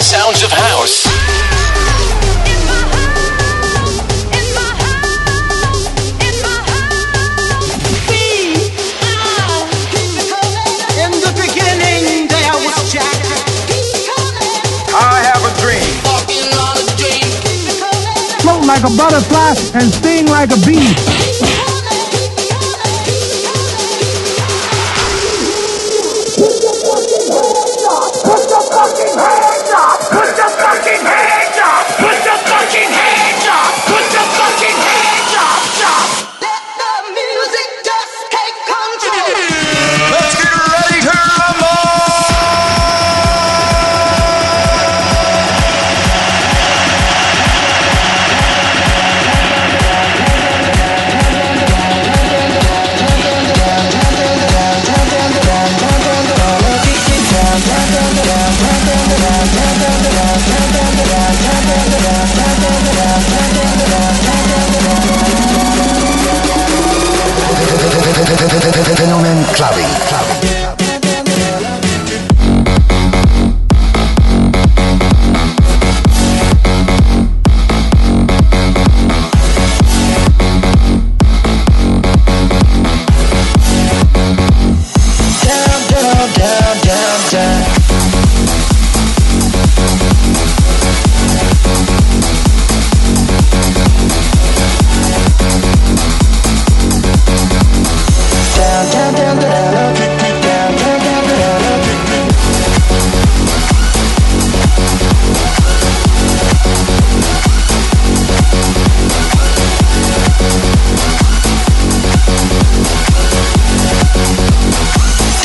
the sounds of house. In the beginning, there was I have a dream. Float like a butterfly and sting like a bee.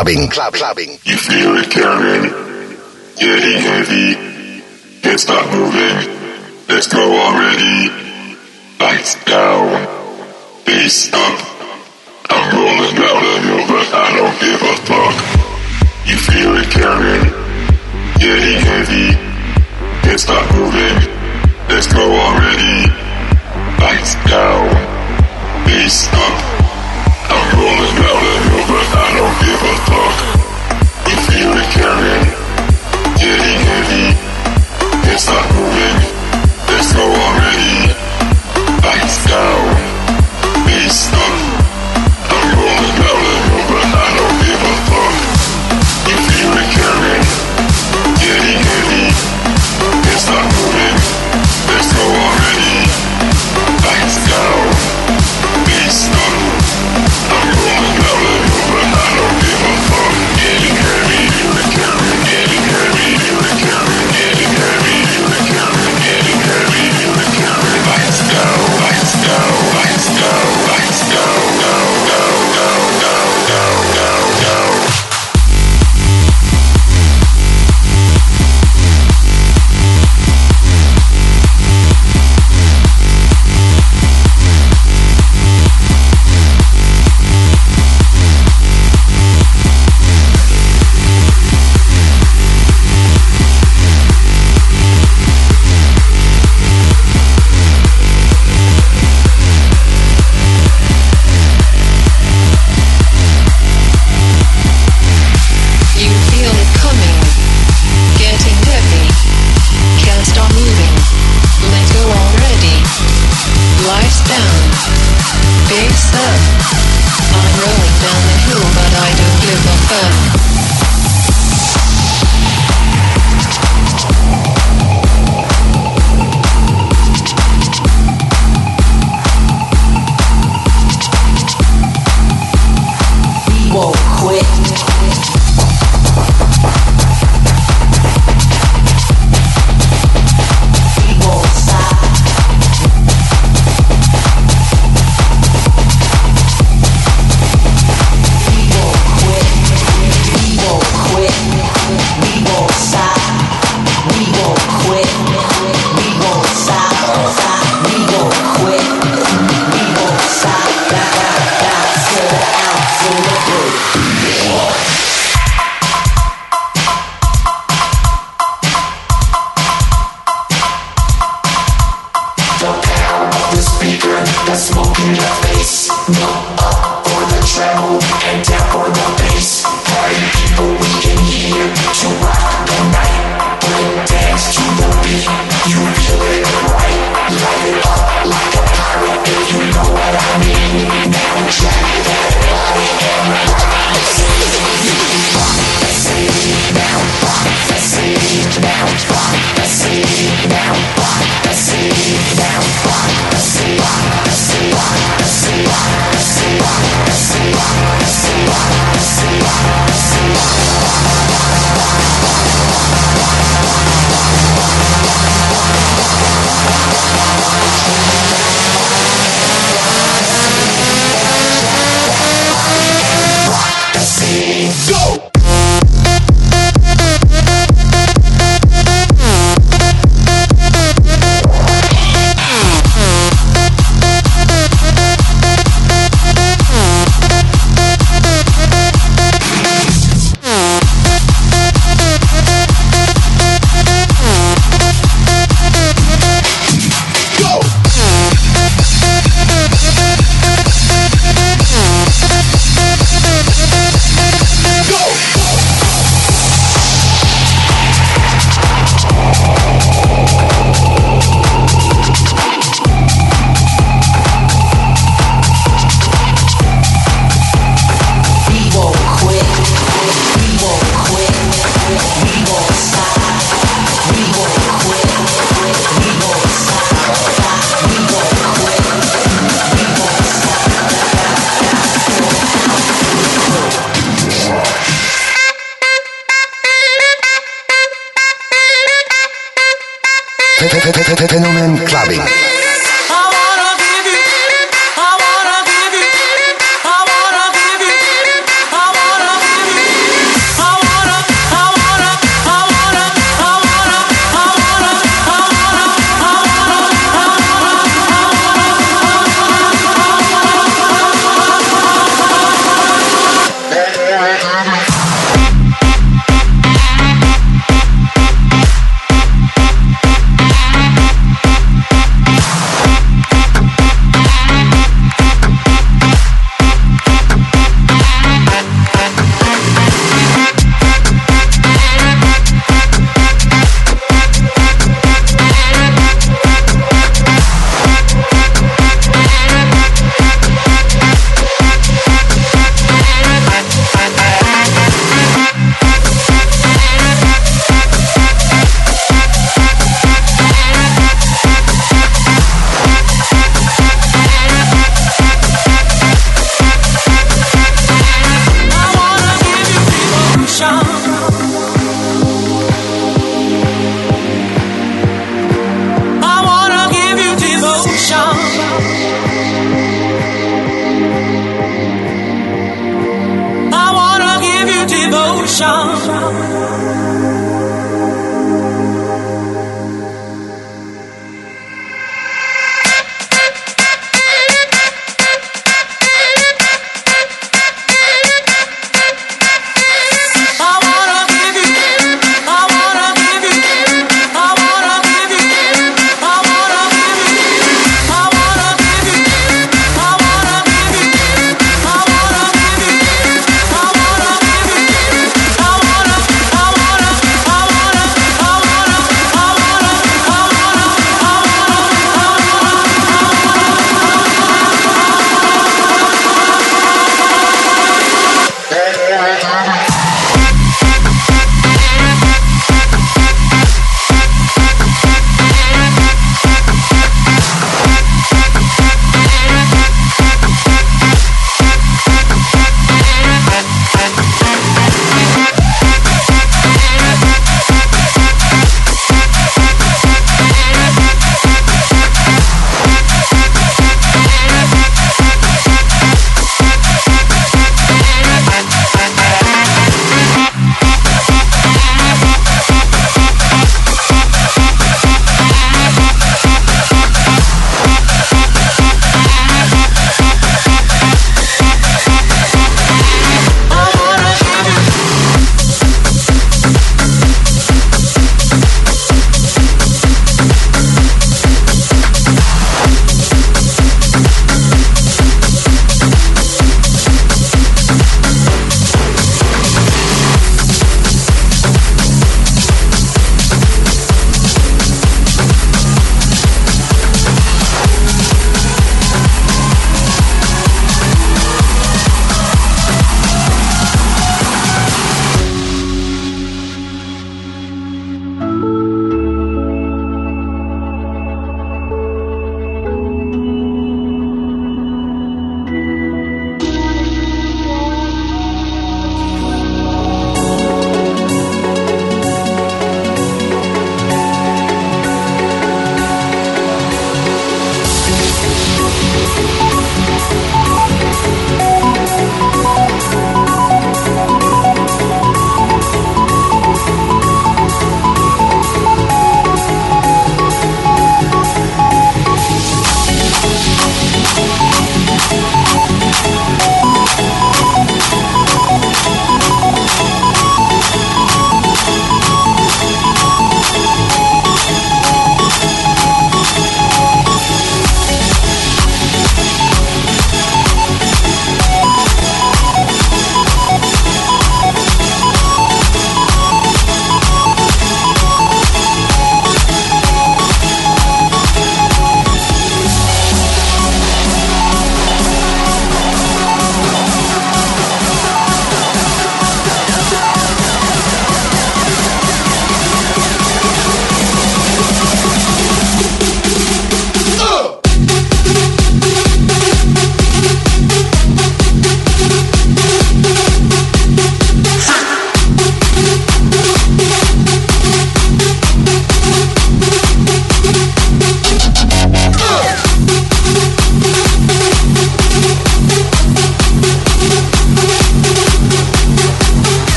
clubbing, club, clubbing. You feel it, Karen? Getting heavy. Can't stop moving. Let's go already. Lights down. Face up. I'm rolling down a hill, but I don't give a fuck. You feel it, Karen? Getting heavy. Can't stop moving. Let's go already. Lights down. Face up. I'm rolling down a hill give a fuck. Getting heavy. It's not moving, let's go already. Lights down.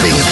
saben.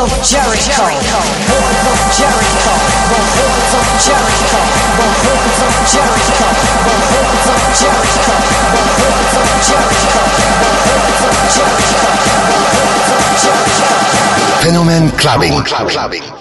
of Jericho, horns of Jericho, the horns of Jericho, the horns of Jericho, the horns of Jericho, the horns of Jericho, the horns of Jericho, the horns of Jericho. Fenomen clubbing, clubbing.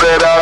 that I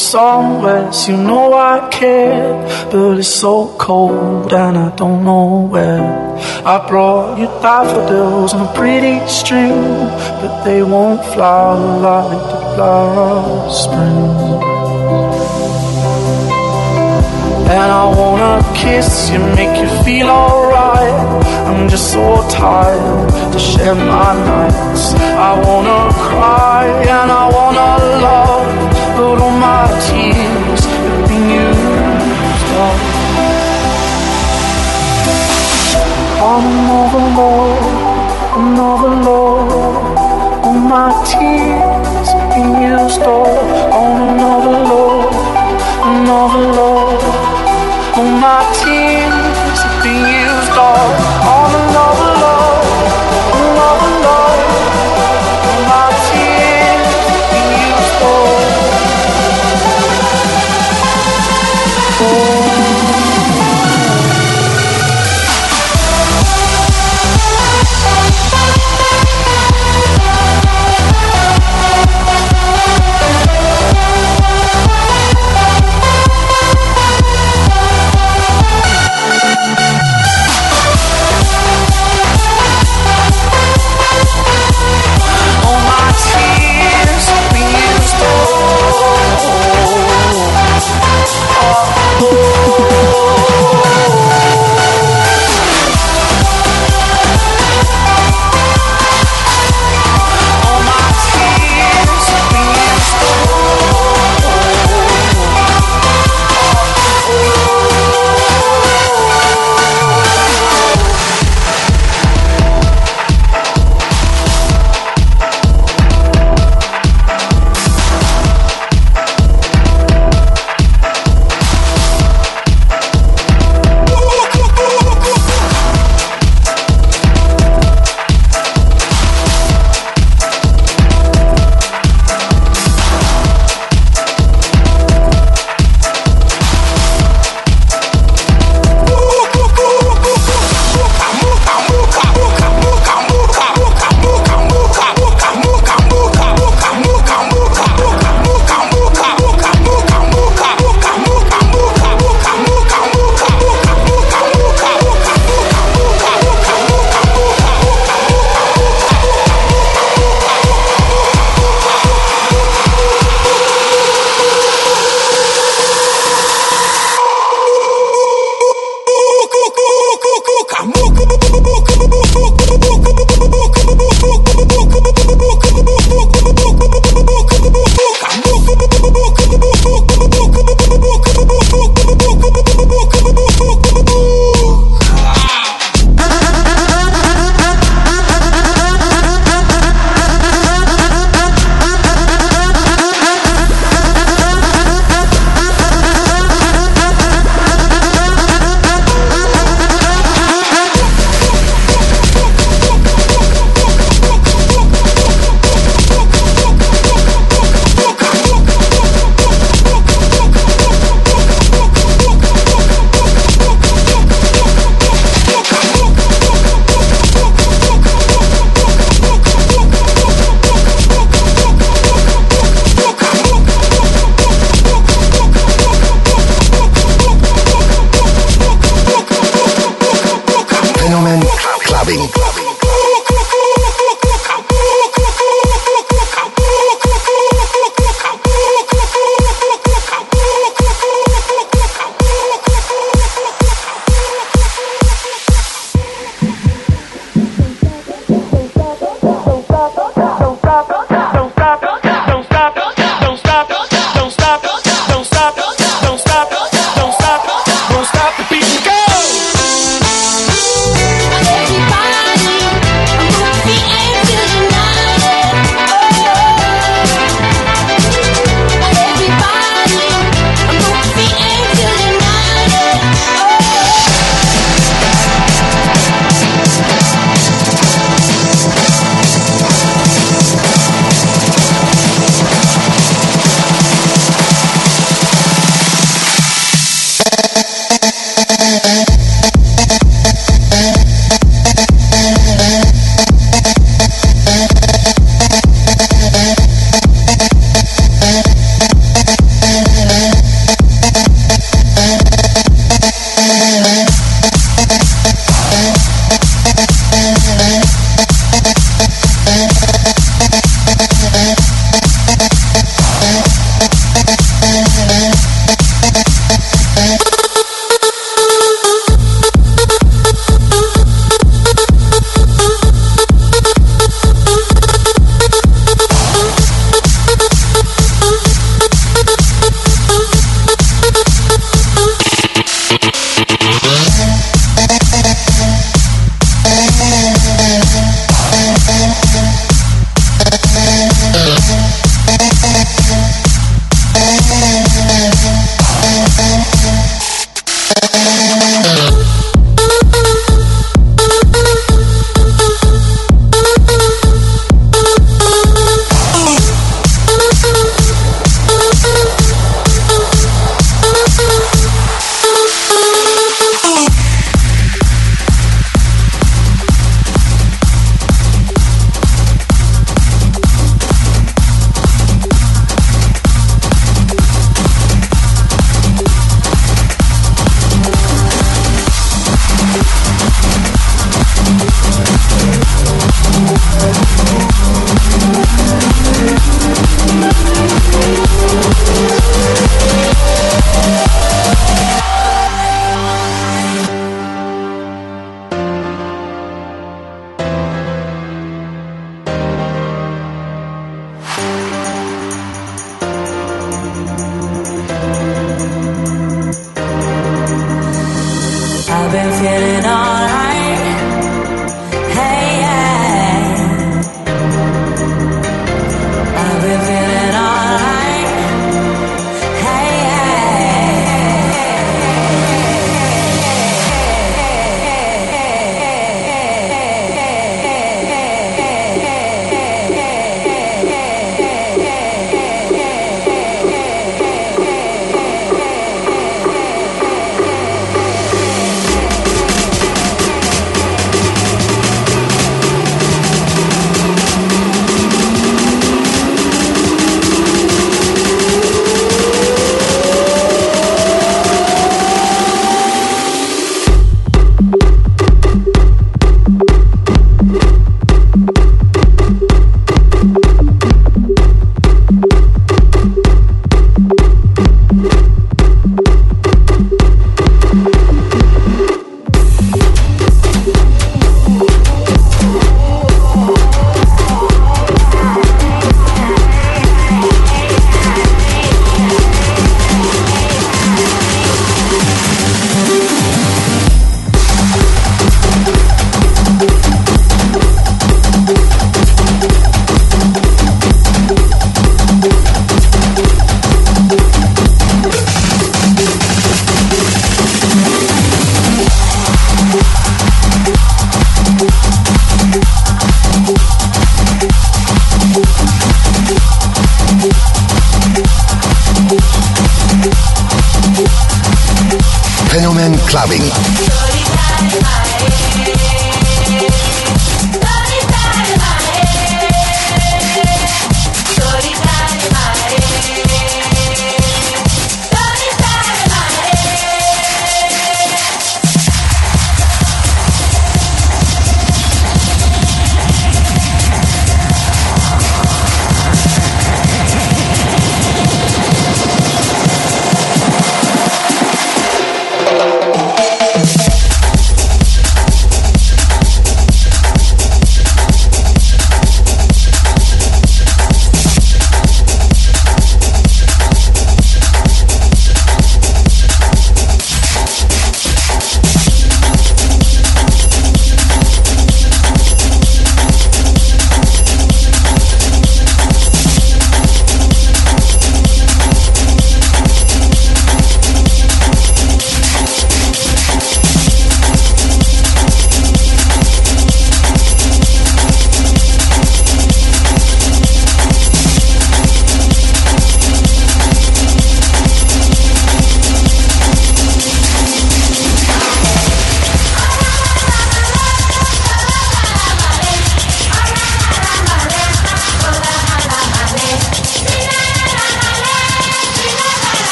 somewhere, you know I care. But it's so cold and I don't know where. I brought you daffodils on a pretty string, but they won't flower like the last spring. And I wanna kiss you, make you feel alright. I'm just so tired to share my nights. I wanna cry and I wanna love, but all my tears have been used up. Another love, another love, all my tears have been used up.